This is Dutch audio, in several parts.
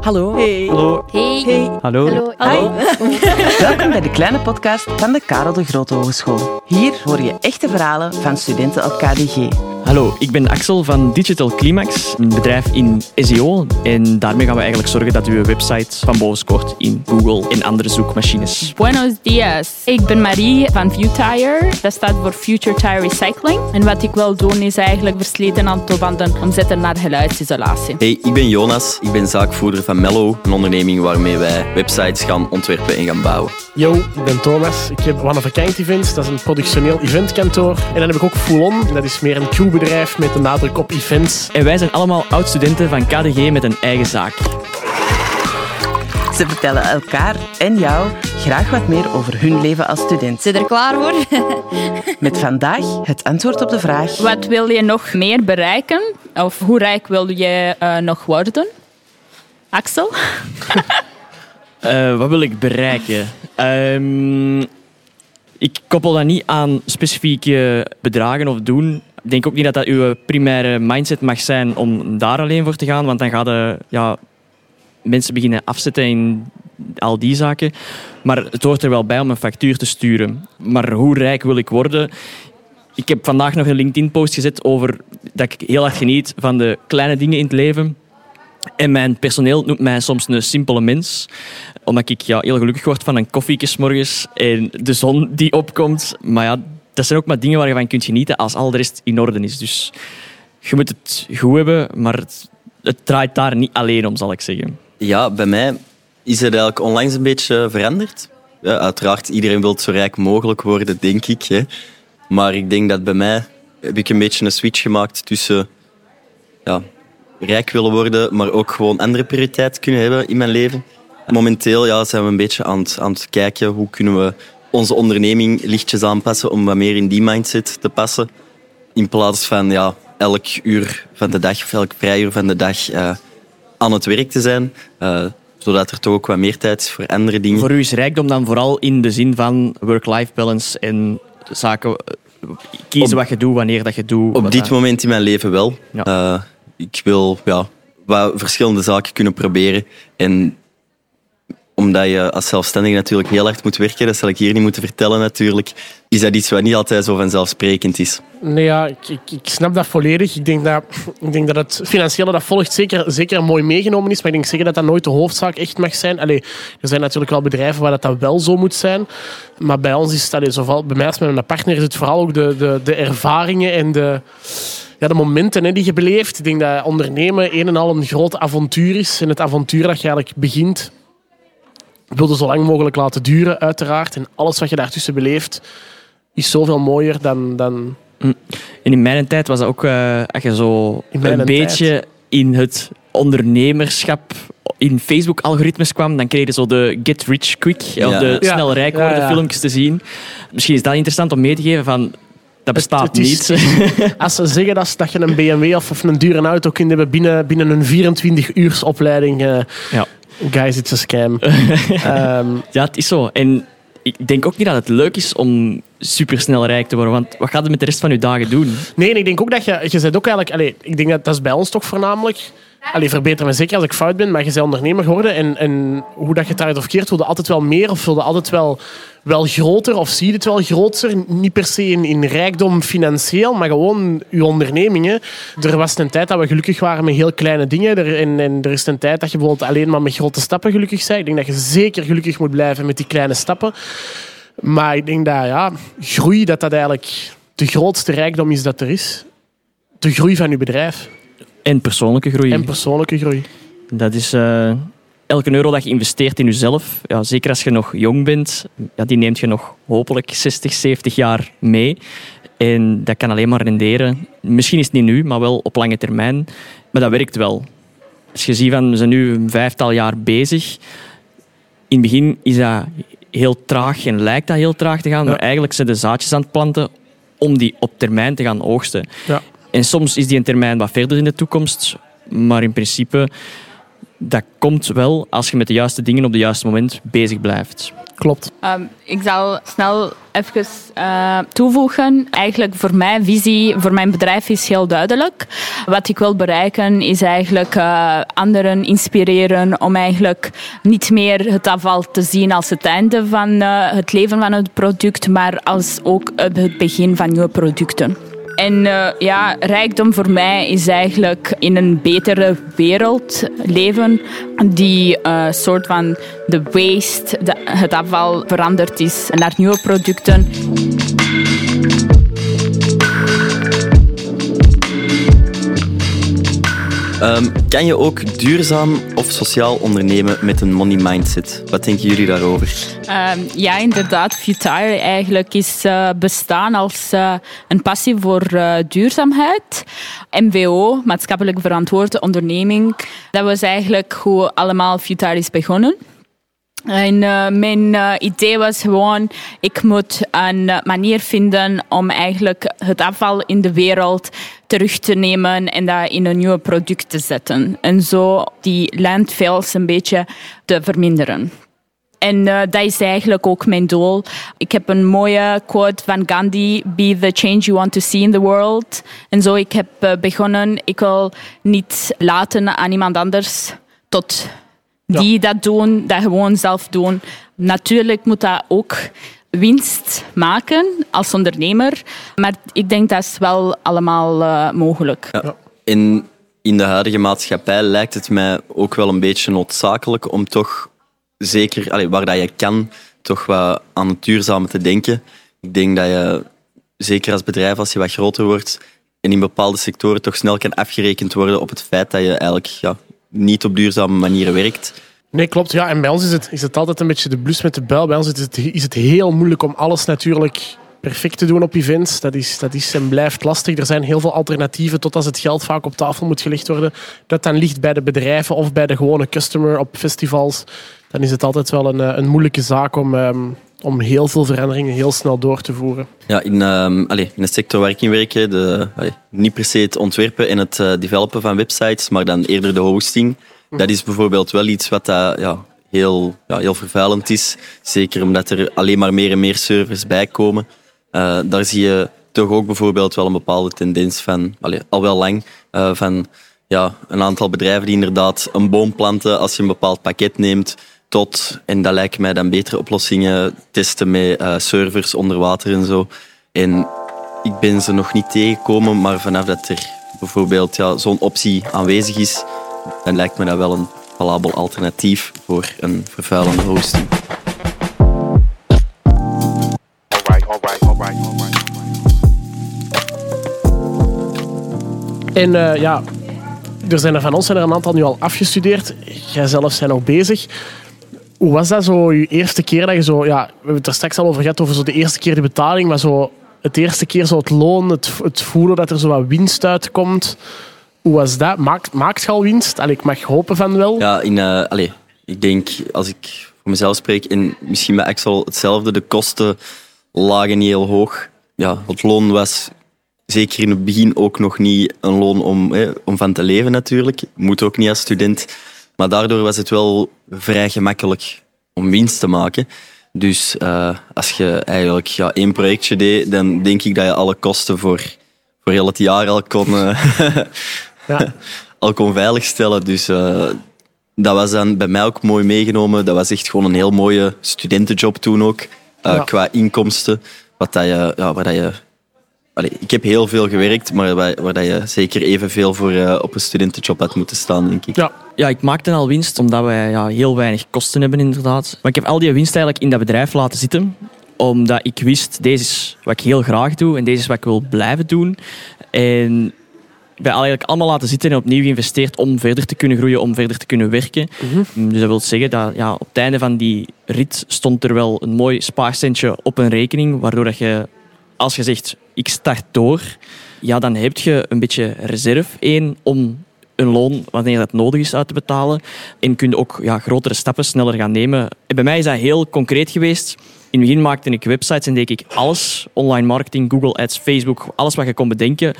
Hallo. Hey. Hallo. Hey. Hey. Hallo. Hallo. Hallo. Welkom bij de kleine podcast van de Karel de Grote Hogeschool. Hier hoor je echte verhalen van studenten op KDG. Hallo, ik ben Axel van Digital Climax, een bedrijf in SEO. En daarmee gaan we eigenlijk zorgen dat uw website van boven scoort in Google en andere zoekmachines. Buenos dias. Ik ben Marie van ViewTire. Dat staat voor Future Tire Recycling. En wat ik wil doen is eigenlijk versleten autobanden omzetten naar geluidsisolatie. Hey, ik ben Jonas. Ik ben zaakvoerder van Mello, een onderneming waarmee wij websites gaan ontwerpen en gaan bouwen. Yo, ik ben Thomas. Ik heb One of a Kind Events. Dat is een productioneel eventkantoor. En dan heb ik ook Full On. Dat is meer een Q-bedrijf met een nadruk op events. En wij zijn allemaal oud-studenten van KDG met een eigen zaak. Ze vertellen elkaar en jou graag wat meer over hun leven als student. Zit er klaar voor? Met vandaag het antwoord op de vraag... Wat wil je nog meer bereiken? Of hoe rijk wil je eh, nog worden? Axel? Eh, wat wil ik bereiken? Ehm, ik koppel dat niet aan specifieke bedragen of doen. Ik denk ook niet dat dat uw primaire mindset mag zijn om daar alleen voor te gaan, want dan gaan de, ja, mensen beginnen afzetten in al die zaken. Maar het hoort er wel bij om een factuur te sturen. Maar hoe rijk wil ik worden? Ik heb vandaag nog een LinkedIn-post gezet over dat ik heel hard geniet van de kleine dingen in het leven. En mijn personeel noemt mij soms een simpele mens. Omdat ik ja, heel gelukkig word van een koffieke 's morgens en de zon die opkomt. Maar ja, dat zijn ook maar dingen waar je van kunt genieten als al de rest in orde is. Dus je moet het goed hebben, maar het, het draait daar niet alleen om, zal ik zeggen. Ja, bij mij is het eigenlijk onlangs een beetje veranderd. Ja, uiteraard, iedereen wil zo rijk mogelijk worden, denk ik. Hè. Maar ik denk dat bij mij heb ik een beetje een switch gemaakt tussen ja, rijk willen worden, maar ook gewoon andere prioriteiten kunnen hebben in mijn leven. Momenteel ja, zijn we een beetje aan het, aan het kijken hoe kunnen we onze onderneming lichtjes aanpassen om wat meer in die mindset te passen. In plaats van ja, elk uur van de dag of elk vrijuur van de dag eh, aan het werk te zijn. eh, zodat er toch ook wat meer tijd is voor andere dingen. Voor u is rijkdom dan vooral in de zin van work-life balance en zaken eh, kiezen Op- wat je doet, wanneer dat je doet. Op dit moment in mijn leven wel. Ja. Ik wil ja, wat verschillende zaken kunnen proberen. En omdat je als zelfstandige natuurlijk heel hard moet werken, dat zal ik hier niet moeten vertellen natuurlijk, is dat iets wat niet altijd zo vanzelfsprekend is. Nee, ja, ik, ik, snap dat volledig. Ik denk dat, ik denk dat het financiële dat volgt zeker, zeker mooi meegenomen is. Maar ik denk zeker dat dat nooit de hoofdzaak echt mag zijn. Allee, er zijn natuurlijk wel bedrijven waar dat, wel zo moet zijn. Maar bij ons is het, allee, bij mij als met mijn partner, is het vooral ook de, de, de ervaringen en de, ja, de momenten hè, die je beleeft. Ik denk dat ondernemen een en al een groot avontuur is. En het avontuur dat je eigenlijk begint, wil je zo lang mogelijk laten duren, uiteraard. En alles wat je daartussen beleeft, is zoveel mooier dan... dan En in mijn tijd was dat ook, eh, als je zo een beetje in het ondernemerschap in Facebook-algoritmes kwam, dan kreeg je zo de get rich quick, of de Ja. snel rijk worden Ja, ja. filmpjes te zien. Misschien is dat interessant om mee te geven van, dat bestaat het is- niet. Als ze zeggen dat, dat je een BMW of, of een dure auto kunt hebben binnen, binnen een 24 uurs opleiding, eh, ja. Guys, it's a scam. Ja, het is zo. En ik denk ook niet dat het leuk is om supersnel rijk te worden, want wat gaat je met de rest van je dagen doen? nee, ik denk ook dat je, je bent ook eigenlijk, allee, ik denk dat dat is bij ons toch voornamelijk. Allee, verbeter me zeker als ik fout ben, maar je bent ondernemer geworden. En, en hoe dat je het uit of keert, wilde altijd wel meer of wilde altijd wel, wel groter of zie je het wel groter. Niet per se in, in rijkdom financieel, maar gewoon je ondernemingen. Er was een tijd dat we gelukkig waren met heel kleine dingen. Er, en, en er is een tijd dat je bijvoorbeeld alleen maar met grote stappen gelukkig bent. Ik denk dat je zeker gelukkig moet blijven met die kleine stappen. Maar ik denk dat ja, groei, dat dat eigenlijk de grootste rijkdom is dat er is. De groei van je bedrijf. En persoonlijke groei. En persoonlijke groei. Dat is eh, elke euro dat je investeert in jezelf. Ja, zeker als je nog jong bent, ja, die neemt je nog hopelijk 60, 70 jaar mee. En dat kan alleen maar renderen. Misschien is het niet nu, maar wel op lange termijn. Maar dat werkt wel. Als je ziet van, we zijn nu een vijftal jaar bezig. In het begin is dat heel traag en lijkt dat heel traag te gaan. Maar eigenlijk zijn de zaadjes aan het planten om die op termijn te gaan oogsten. Ja. En soms is die een termijn wat verder in de toekomst. Maar in principe dat komt wel als je met de juiste dingen op het juiste moment bezig blijft. Klopt. Ehm, ik zal snel even uh, toevoegen. Eigenlijk voor mijn visie, voor mijn bedrijf is heel duidelijk. Wat ik wil bereiken is eigenlijk uh, anderen inspireren om eigenlijk niet meer het afval te zien als het einde van uh, het leven van het product, maar als ook het begin van nieuwe producten. En uh, ja, rijkdom voor mij is eigenlijk in een betere wereld leven die uh, soort van de waste, het afval veranderd is naar nieuwe producten. Um, kan je ook duurzaam of sociaal ondernemen met een money mindset? Wat denken jullie daarover? Um, ja, inderdaad. Futile eigenlijk is uh, bestaan als uh, een passie voor uh, duurzaamheid. MVO, maatschappelijk verantwoorde onderneming. Dat was eigenlijk hoe allemaal Futile is begonnen. En uh, mijn uh, idee was gewoon, ik moet een manier vinden om eigenlijk het afval in de wereld terug te nemen en dat in een nieuw product te zetten. En zo die landfills een beetje te verminderen. En uh, dat is eigenlijk ook mijn doel. Ik heb een mooie quote van Gandhi: Be the change you want to see in the world. En zo ik heb begonnen. Ik wil niet laten aan iemand anders tot die ja. dat doen, dat gewoon zelf doen. Natuurlijk moet dat ook winst maken als ondernemer. Maar ik denk dat is wel allemaal uh, mogelijk. Ja. In, in de huidige maatschappij lijkt het mij ook wel een beetje noodzakelijk om toch zeker, allee, waar dat je kan, toch wat aan het duurzame te denken. Ik denk dat je, zeker als bedrijf, als je wat groter wordt en in bepaalde sectoren toch snel kan afgerekend worden op het feit dat je eigenlijk ja, niet op duurzame manieren werkt. Nee, klopt. Ja, en bij ons is het, is het altijd een beetje de blus met de bel. Bij ons is het, is het heel moeilijk om alles natuurlijk perfect te doen op events. Dat is, dat is en blijft lastig. Er zijn heel veel alternatieven tot als het geld vaak op tafel moet gelegd worden. Dat dan ligt bij de bedrijven of bij de gewone customer op festivals. Dan is het altijd wel een, een moeilijke zaak om, um, om heel veel veranderingen heel snel door te voeren. Ja, in, allez, in de sector waar ik in werk, de, niet per se het ontwerpen en het uh, developen van websites, maar dan eerder de hosting. Dat is bijvoorbeeld wel iets wat dat, ja, heel, ja, heel vervuilend is. Zeker omdat er alleen maar meer en meer servers bij komen. Uh, daar zie je toch ook bijvoorbeeld wel een bepaalde tendens van, al wel lang, van ja, een aantal bedrijven die inderdaad een boom planten als je een bepaald pakket neemt, tot, en dat lijken mij dan betere oplossingen, testen met uh, servers onder water en zo. En ik ben ze nog niet tegengekomen, maar vanaf dat er bijvoorbeeld ja, zo'n optie aanwezig is, dan lijkt me dat wel een valabel alternatief voor een vervuilende hosting. En uh, ja, er zijn er van ons zijn er een aantal nu al afgestudeerd. Jij zelf zijn nog bezig. Hoe was dat zo, je eerste keer dat je zo... Ja, we hebben het er straks al over gehad, over zo de eerste keer de betaling, maar zo het eerste keer zo het loon, het, het voelen dat er zo wat winst uitkomt. Hoe was dat? Maakt, maakt je al winst? Allee, ik mag hopen van wel. Ja, in, uh, ik denk, als ik voor mezelf spreek, en misschien bij Axel hetzelfde, de kosten lagen niet heel hoog. Ja, het loon was zeker in het begin ook nog niet een loon om, om van te leven natuurlijk. Moet ook niet als student. Maar daardoor was het wel vrij gemakkelijk om winst te maken. Dus uh, als je eigenlijk ja, één projectje deed, dan denk ik dat je alle kosten voor, voor heel het jaar al kon, uh, ja. al kon veiligstellen. Dus uh, dat was dan bij mij ook mooi meegenomen. Dat was echt gewoon een heel mooie studentenjob toen ook. Ja. Qua inkomsten. Wat dat je, ja, waar dat je Allee, ik heb heel veel gewerkt, maar waar, waar dat je zeker evenveel voor uh, op een studentenjob had moeten staan, denk ik. Ja, ja ik maakte al winst omdat wij ja, heel weinig kosten hebben, inderdaad. Maar ik heb al die winst eigenlijk in dat bedrijf laten zitten omdat ik wist, deze is wat ik heel graag doe en deze is wat ik wil blijven doen. En wij eigenlijk allemaal laten zitten en opnieuw geïnvesteerd om verder te kunnen groeien, om verder te kunnen werken. Mm -hmm. Dus dat wil zeggen dat ja, op het einde van die rit stond er wel een mooi spaarcentje op een rekening, waardoor dat je als je zegt, ik start door, ja, dan heb je een beetje reserve. één om een loon, wanneer dat nodig is, uit te betalen. En kun je ook ja, grotere stappen sneller gaan nemen. En bij mij is dat heel concreet geweest. In het begin maakte ik websites en deed ik alles. Online marketing, Google Ads, Facebook, alles wat je kon bedenken.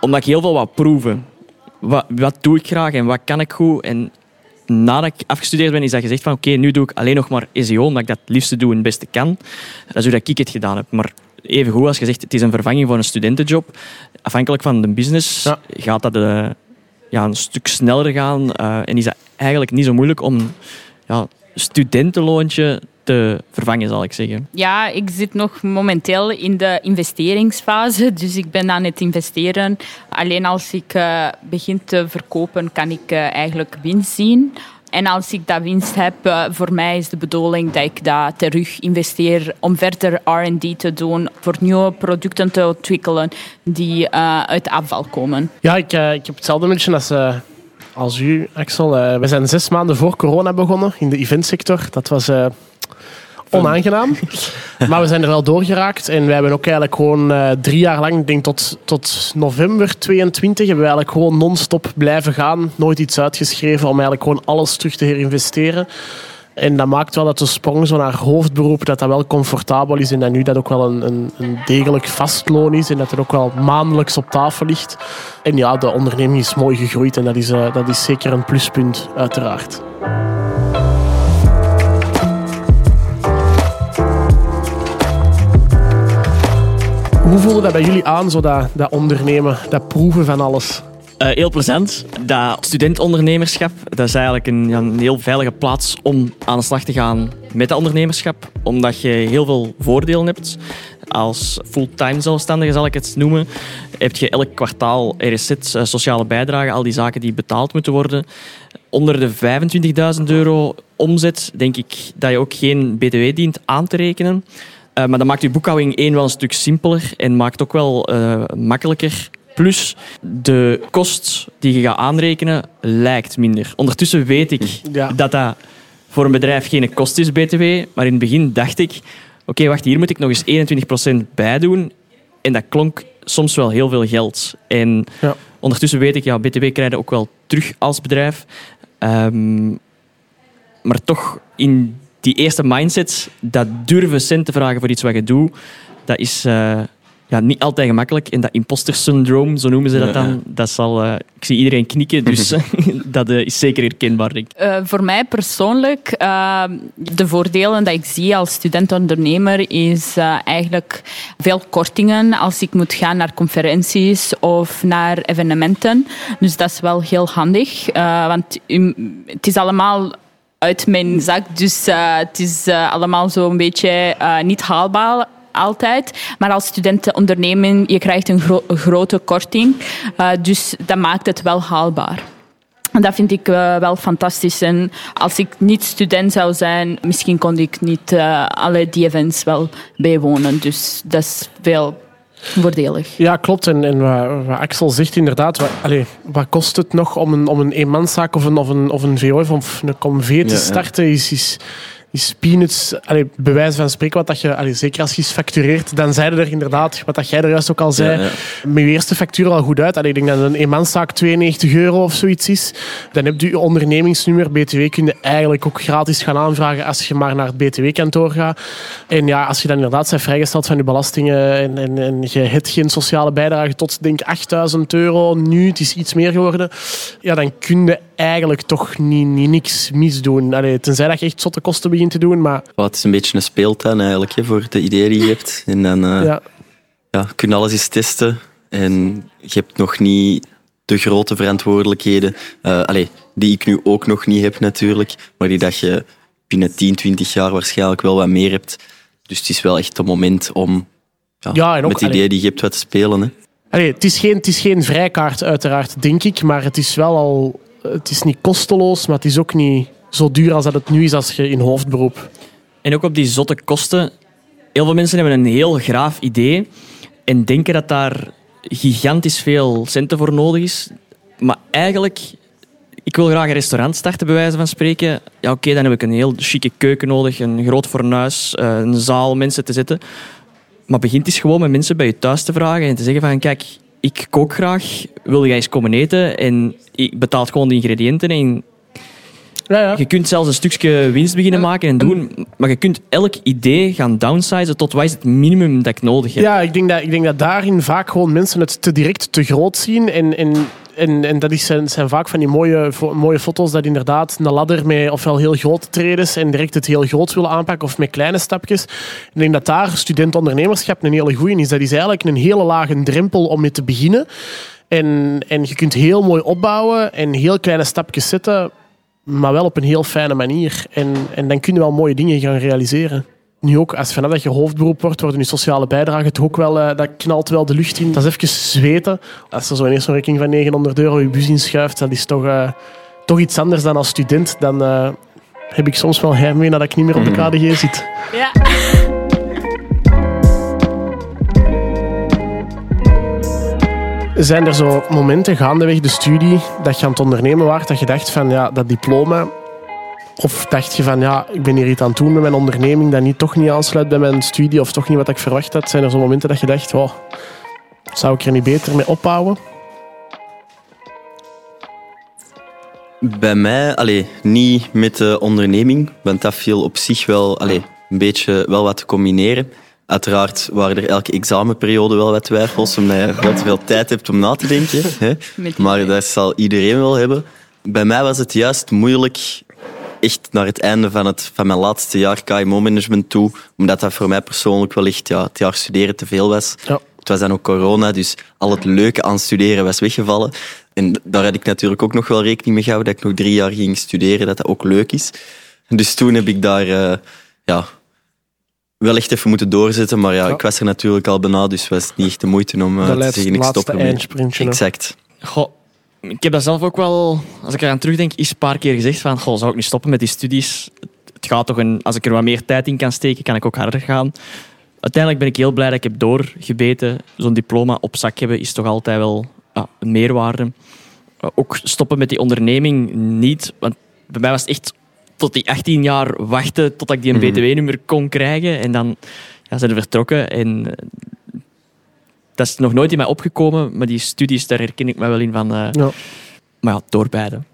Omdat ik heel veel wou proeven. Wat, wat doe ik graag en wat kan ik goed? En nadat ik afgestudeerd ben, is dat gezegd van oké, nu doe ik alleen nog maar SEO, omdat ik dat het liefste doe en het beste kan. Dat is hoe dat ik het gedaan heb. Maar even goed als je zegt, het is een vervanging voor een studentenjob. Afhankelijk van de business Ja. gaat dat eh, ja, een stuk sneller gaan. eh, en is dat eigenlijk niet zo moeilijk om ja, studentenloontje te vervangen, zal ik zeggen. Ja, ik zit nog momenteel in de investeringsfase, dus ik ben aan het investeren. Alleen als ik eh, begin te verkopen, kan ik eh, eigenlijk winst zien. En als ik dat winst heb, eh, voor mij is de bedoeling dat ik dat terug investeer om verder R&D te doen, voor nieuwe producten te ontwikkelen die eh, uit afval komen. Ja, ik, eh, ik heb hetzelfde beetje als, als u, Axel. We zijn zes maanden voor corona begonnen in de eventsector. Dat was onaangenaam. maar we zijn er wel doorgeraakt. En we hebben ook eigenlijk gewoon eh, drie jaar lang, ik denk tot, tot november 22, hebben we eigenlijk gewoon non-stop blijven gaan. Nooit iets uitgeschreven om eigenlijk gewoon alles terug te herinvesteren. En dat maakt wel dat de sprong zo naar hoofdberoep, dat dat wel comfortabel is en dat nu dat ook wel een, een, een degelijk vastloon is en dat er ook wel maandelijks op tafel ligt. En ja, de onderneming is mooi gegroeid en dat is, eh, dat is zeker een pluspunt, uiteraard. Hoe voelde dat bij jullie aan, zo dat, dat ondernemen, dat proeven van alles? Eh, heel plezant. Dat studentondernemerschap, dat is eigenlijk een, een heel veilige plaats om aan de slag te gaan met dat ondernemerschap. Omdat je heel veel voordelen hebt. Als fulltime zelfstandige zal ik het noemen, heb je elk kwartaal RSZ, eh, sociale bijdrage, al die zaken die betaald moeten worden. Onder de 25.000 euro omzet denk ik dat je ook geen btw dient aan te rekenen. Eh, maar dat maakt je boekhouding één wel een stuk simpeler en maakt ook wel eh, makkelijker. Plus, de kost die je gaat aanrekenen lijkt minder. Ondertussen weet ik Ja. dat dat voor een bedrijf geen kost is, BTW. Maar in het begin dacht ik, oké, wacht, hier moet ik nog eens 21% bij doen. En dat klonk soms wel heel veel geld. En Ja. ondertussen weet ik, ja, BTW krijg je ook wel terug als bedrijf. Ehm, maar toch in die eerste mindset, dat durven cent te vragen voor iets wat je doet, dat is eh, ja, niet altijd gemakkelijk. En dat imposter syndroom, zo noemen ze dat dan, dat zal... eh, ik zie iedereen knikken, dus dat eh, is zeker herkenbaar, denk ik. Eh, voor mij persoonlijk, de voordelen dat ik zie als student-ondernemer is eigenlijk veel kortingen als ik moet gaan naar conferenties of naar evenementen. Dus dat is wel heel handig, eh, want het is allemaal uit mijn zak, dus eh, het is eh, allemaal zo'n beetje eh, niet haalbaar altijd. Maar als studentenonderneming, je krijgt een, een grote korting. Dus dat maakt het wel haalbaar. En dat vind ik wel fantastisch. En als ik niet student zou zijn, misschien kon ik niet alle die events wel bijwonen. Dus dat is veel voordelig. Ja, klopt. En, en wat, wat Axel zegt inderdaad, wat, allee, wat kost het nog om een, om een eenmanszaak of een, of een, of een VOF of een conv te ja. starten? Is, is, is peanuts, allee, bij wijze van spreken, wat dat je, allee, zeker als je iets factureert, dan zeiden er inderdaad, wat dat jij er juist ook al zei, Ja, je eerste factuur al goed uit. Allee, ik denk dat een eenmanszaak 92 euro of zoiets is. Dan heb je je ondernemingsnummer, BTW, kun je eigenlijk ook gratis gaan aanvragen als je maar naar het BTW-kantoor gaat. En ja, als je dan inderdaad bent vrijgesteld van je belastingen en, en, en je hebt geen sociale bijdrage tot, denk 8000 euro nu, het is iets meer geworden, ja, dan kun je eigenlijk toch niet, niet niks misdoen. Allee, tenzij dat je echt zotte kosten begint te doen, maar Wel, het is een beetje een speeltuin eigenlijk hè, voor de ideeën die je hebt. En dan eh, ja. ja, kun je alles eens testen. En je hebt nog niet de grote verantwoordelijkheden, allee, die ik nu ook nog niet heb natuurlijk, maar die dat je binnen 10, 20 jaar waarschijnlijk wel wat meer hebt. Dus het is wel echt het moment om ja, Ja, en ook, met ideeën die je hebt wat te spelen. Hè. Allee, het, is geen, het is geen vrijkaart, uiteraard, denk ik. Maar het is wel al. Het is niet kosteloos, maar het is ook niet zo duur als dat het nu is als je in hoofdberoep. En ook op die zotte kosten. Heel veel mensen hebben een heel graaf idee en denken dat daar gigantisch veel centen voor nodig is. Maar eigenlijk, ik wil graag een restaurant starten, bij wijze van spreken. Ja, oké, dan heb ik een heel chique keuken nodig, een groot fornuis, eh, een zaal, mensen te zetten. Maar begint eens gewoon met mensen bij je thuis te vragen en te zeggen van, kijk, ik kook graag, wil jij eens komen eten? En ik betaal gewoon de ingrediënten en Ja, ja. Je kunt zelfs een stukje winst beginnen maken en doen, maar je kunt elk idee gaan downsizen tot wat is het minimum dat ik nodig heb. Ja, ik denk, dat, ik denk dat daarin vaak gewoon mensen het te direct te groot zien. En, en, en, en dat is, zijn, zijn vaak van die mooie, mooie foto's dat inderdaad een ladder met ofwel heel grote tredes en direct het heel groot willen aanpakken of met kleine stapjes. Ik denk dat daar student-ondernemerschap een hele goeie is. Dat is eigenlijk een hele lage drempel om mee te beginnen. En, en je kunt heel mooi opbouwen en heel kleine stapjes zetten, maar wel op een heel fijne manier. En, en dan kun je wel mooie dingen gaan realiseren. Nu ook, als vanaf dat je hoofdberoep wordt, worden je sociale bijdrage toch ook wel, eh, dat knalt wel de lucht in. Dat is even zweten. Als er zo ineens een rekening van 900 euro je bus inschuift, dat is toch, eh, toch iets anders dan als student. Dan eh, heb ik soms wel heimwee nadat ik niet meer op de KDG zit. Ja. Zijn er zo momenten gaandeweg de studie dat je aan het ondernemen waart, dat je dacht van ja, dat diploma... Of dacht je van ja, ik ben hier iets aan het doen met mijn onderneming dat niet, toch niet aansluit bij mijn studie of toch niet wat ik verwacht had? Zijn er zo momenten dat je dacht, oh, zou ik er niet beter mee ophouden? Bij mij, allee, niet met de onderneming, want dat viel op zich wel allee, een beetje wel wat te combineren. Uiteraard waren er elke examenperiode wel wat twijfels, omdat je veel te veel tijd hebt om na te denken. Hè? Maar dat zal iedereen wel hebben. Bij mij was het juist moeilijk, echt naar het einde van, het, van mijn laatste jaar KMO-management toe, omdat dat voor mij persoonlijk wel echt ja, het jaar studeren te veel was. Ja. Het was dan ook corona, dus al het leuke aan studeren was weggevallen. En daar had ik natuurlijk ook nog wel rekening mee gehouden dat ik nog drie jaar ging studeren, dat dat ook leuk is. Dus toen heb ik daar eh, ja, wel echt even moeten doorzetten. Maar ja, Ja. ik was er natuurlijk al bijna, dus was het niet echt de moeite om eh, De te zeggen ik stop laatste ermee. Exact. Goh, ik heb dat zelf ook wel, als ik eraan terugdenk, eens een paar keer gezegd van, goh, zou ik niet stoppen met die studies? Het gaat toch een, als ik er wat meer tijd in kan steken, kan ik ook harder gaan. Uiteindelijk ben ik heel blij dat ik heb doorgebeten. Zo'n diploma op zak hebben is toch altijd wel ja, een meerwaarde. Uh, Ook stoppen met die onderneming niet, want bij mij was het echt tot die 18 jaar wachten totdat ik die een Mhm. btw-nummer kon krijgen. En dan ja, zijn we vertrokken. En eh, dat is nog nooit in mij opgekomen, maar die studies, daar herken ik me wel in van. eh, Ja. maar ja, doorbeiden.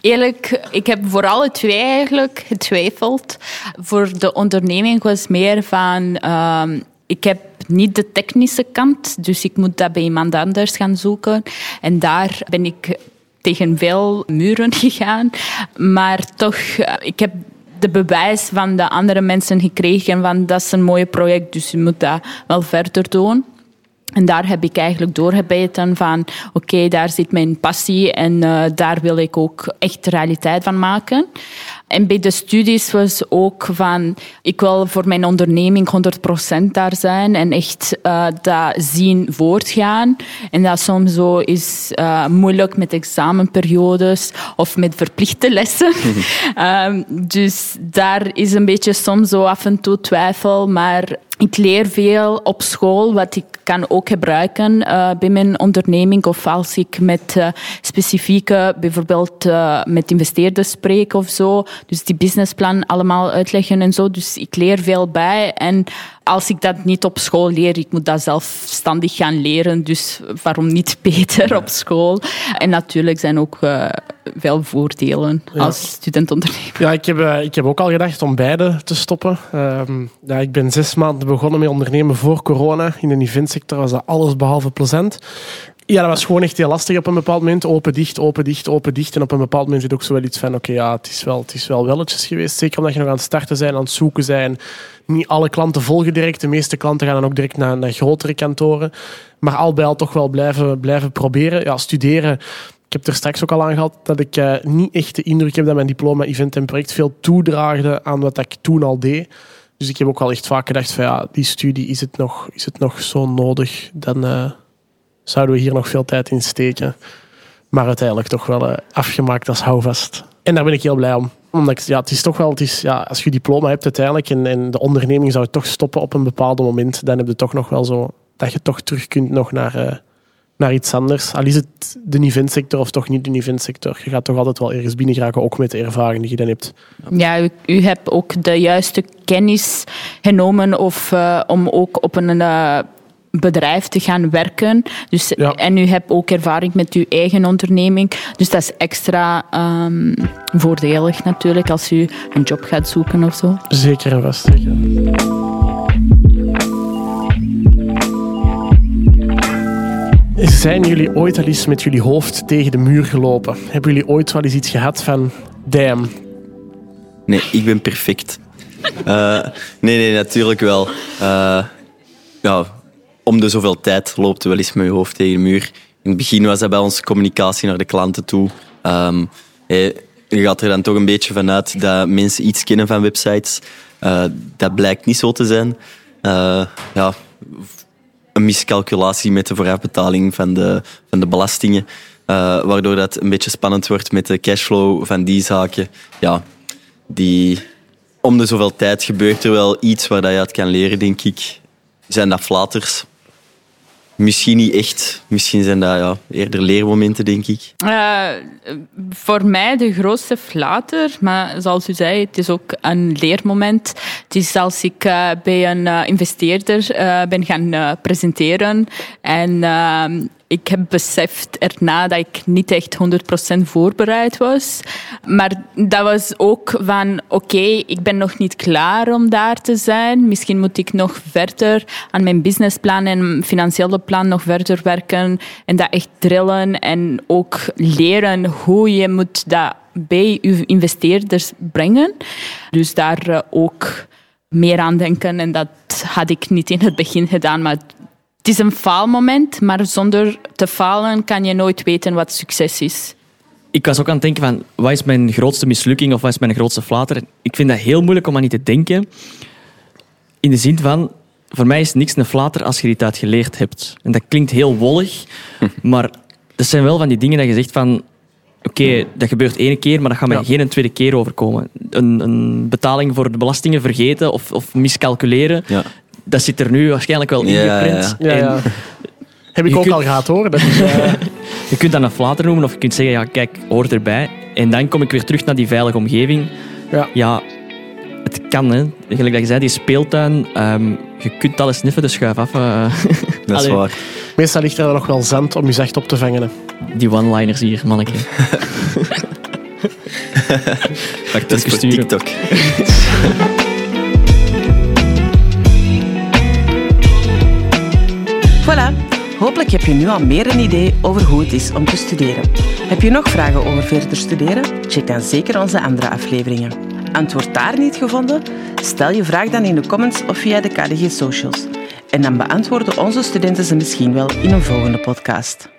Eerlijk, ik heb voor alle twee eigenlijk getwijfeld. Voor de onderneming was meer van... ehm, ik heb niet de technische kant, dus ik moet dat bij iemand anders gaan zoeken. En daar ben ik tegen veel muren gegaan. Maar toch, eh, ik heb de bewijs van de andere mensen gekregen van dat is een mooi project, dus je moet dat wel verder doen. En daar heb ik eigenlijk doorgebeten van, oké, daar zit mijn passie en eh, daar wil ik ook echt realiteit van maken. En bij de studies was ook van, ik wil voor mijn onderneming 100% daar zijn en echt eh, dat zien voortgaan. En dat soms zo is eh, moeilijk met examenperiodes of met verplichte lessen. Ehm, dus daar is een beetje soms zo af en toe twijfel, maar ik leer veel op school, wat ik kan ook gebruiken eh, bij mijn onderneming. Of als ik met eh, specifieke, bijvoorbeeld eh, met investeerders spreek of zo. Dus die businessplan allemaal uitleggen en zo. Dus ik leer veel bij. En als ik dat niet op school leer, ik moet dat zelfstandig gaan leren. Dus waarom niet beter op school? En natuurlijk zijn ook eh, veel voordelen Ja. als student-ondernemer. Ja, ik heb, eh, ik heb ook al gedacht om beide te stoppen. Ehm, ja, ik ben zes maanden begonnen met ondernemen voor corona. In de eventsector was dat alles behalve plezant. Ja, dat was gewoon echt heel lastig op een bepaald moment. Open, dicht, open, dicht, open, dicht. En op een bepaald moment zit ook zo wel iets van... Oké, ja, het is, wel, het is wel welletjes geweest. Zeker omdat je nog aan het starten zijn, aan het zoeken zijn. Niet alle klanten volgen direct. De meeste klanten gaan dan ook direct naar, naar grotere kantoren. Maar al bij al toch wel blijven, blijven proberen. Ja, studeren... Ik heb er straks ook al aan gehad dat ik eh, niet echt de indruk heb dat mijn diploma event en project veel toedraagde aan wat ik toen al deed. Dus ik heb ook wel echt vaak gedacht van ja, die studie, is het nog, is het nog zo nodig? Dan eh, zouden we hier nog veel tijd in steken. Maar uiteindelijk toch wel eh, afgemaakt als houvast. En daar ben ik heel blij om. Omdat ja, het is toch wel, het is, ja, als je diploma hebt uiteindelijk en, de onderneming zou toch stoppen op een bepaald moment, dan heb je toch nog wel zo dat je toch terug kunt nog naar, eh, naar iets anders. Al is het de eventsector of toch niet de eventsector. Je gaat toch altijd wel ergens binnen geraken, ook met de ervaring die je dan hebt. Ja, u, hebt ook de juiste kennis genomen of, eh, om ook op een bedrijf te gaan werken. Dus, Ja. En u hebt ook ervaring met uw eigen onderneming. Dus dat is extra ehm, voordelig natuurlijk als u een job gaat zoeken of zo. Zeker en vast. Zeker. Zijn jullie ooit al eens met jullie hoofd tegen de muur gelopen? Hebben jullie ooit wel eens iets gehad van... Damn, Nee, ik ben perfect. Eh, nee, nee, natuurlijk wel. Eh, ja, om de zoveel tijd loopt wel eens met je hoofd tegen de muur. In het begin was dat bij onze communicatie naar de klanten toe. Ehm, eh, je gaat er dan toch een beetje vanuit dat mensen iets kennen van websites. Eh, dat blijkt niet zo te zijn. Eh, ja, een miscalculatie met de voorafbetaling van de, van de belastingen. eh, waardoor dat een beetje spannend wordt met de cashflow van die zaken. Ja, die om de zoveel tijd gebeurt er wel iets waar dat je uit kan leren, denk ik. Zijn dat flaters? Misschien niet echt. Misschien zijn dat ja, eerder leermomenten, denk ik. Eh, voor mij de grootste flater, maar zoals u zei, het is ook een leermoment. Het is als ik eh, bij een eh, investeerder ben gaan presenteren en ehm, ik heb beseft erna dat ik niet echt 100% voorbereid was. Maar dat was ook van, oké, ik ben nog niet klaar om daar te zijn. Misschien moet ik nog verder aan mijn businessplan en financiële plan nog verder werken. En dat echt drillen en ook leren hoe je moet dat bij je investeerders brengen. Dus daar eh, ook meer aan denken. En dat had ik niet in het begin gedaan, maar het is een faalmoment, maar zonder te falen kan je nooit weten wat succes is. Ik was ook aan het denken van, wat is mijn grootste mislukking of wat is mijn grootste flater? Ik vind dat heel moeilijk om aan niet te denken. In de zin van, voor mij is niks een flater als je iets uit geleerd hebt. En dat klinkt heel wollig, maar dat zijn wel van die dingen dat je zegt van, oké, dat gebeurt één keer, maar dat gaat mij Ja. geen tweede keer overkomen. Een, een betaling voor de belastingen vergeten of, of miscalculeren, Ja. Dat zit er nu waarschijnlijk wel Ja, ingeprint. Ja, En ja. Heb ik Je ook kunt- al gehad hoor. Dat is, eh, Je kunt dat een flater noemen of je kunt zeggen, ja, kijk, hoort erbij. En dan kom ik weer terug naar die veilige omgeving. ja. Ja, het kan, hè. Gelijk dat je zei, die speeltuin, ehm, je kunt alles sniffen, dus schuif af. eh. Dat is waar. Meestal ligt er nog wel zand om je zacht op te vangen. hè. Die one-liners hier, manneke. Dat is voor. TikTok. Voilà. Hopelijk heb je nu al meer een idee over hoe het is om te studeren. Heb je nog vragen over verder studeren? Check dan zeker onze andere afleveringen. Antwoord daar niet gevonden? Stel je vraag dan in de comments of via de KDG Socials. En dan beantwoorden onze studenten ze misschien wel in een volgende podcast.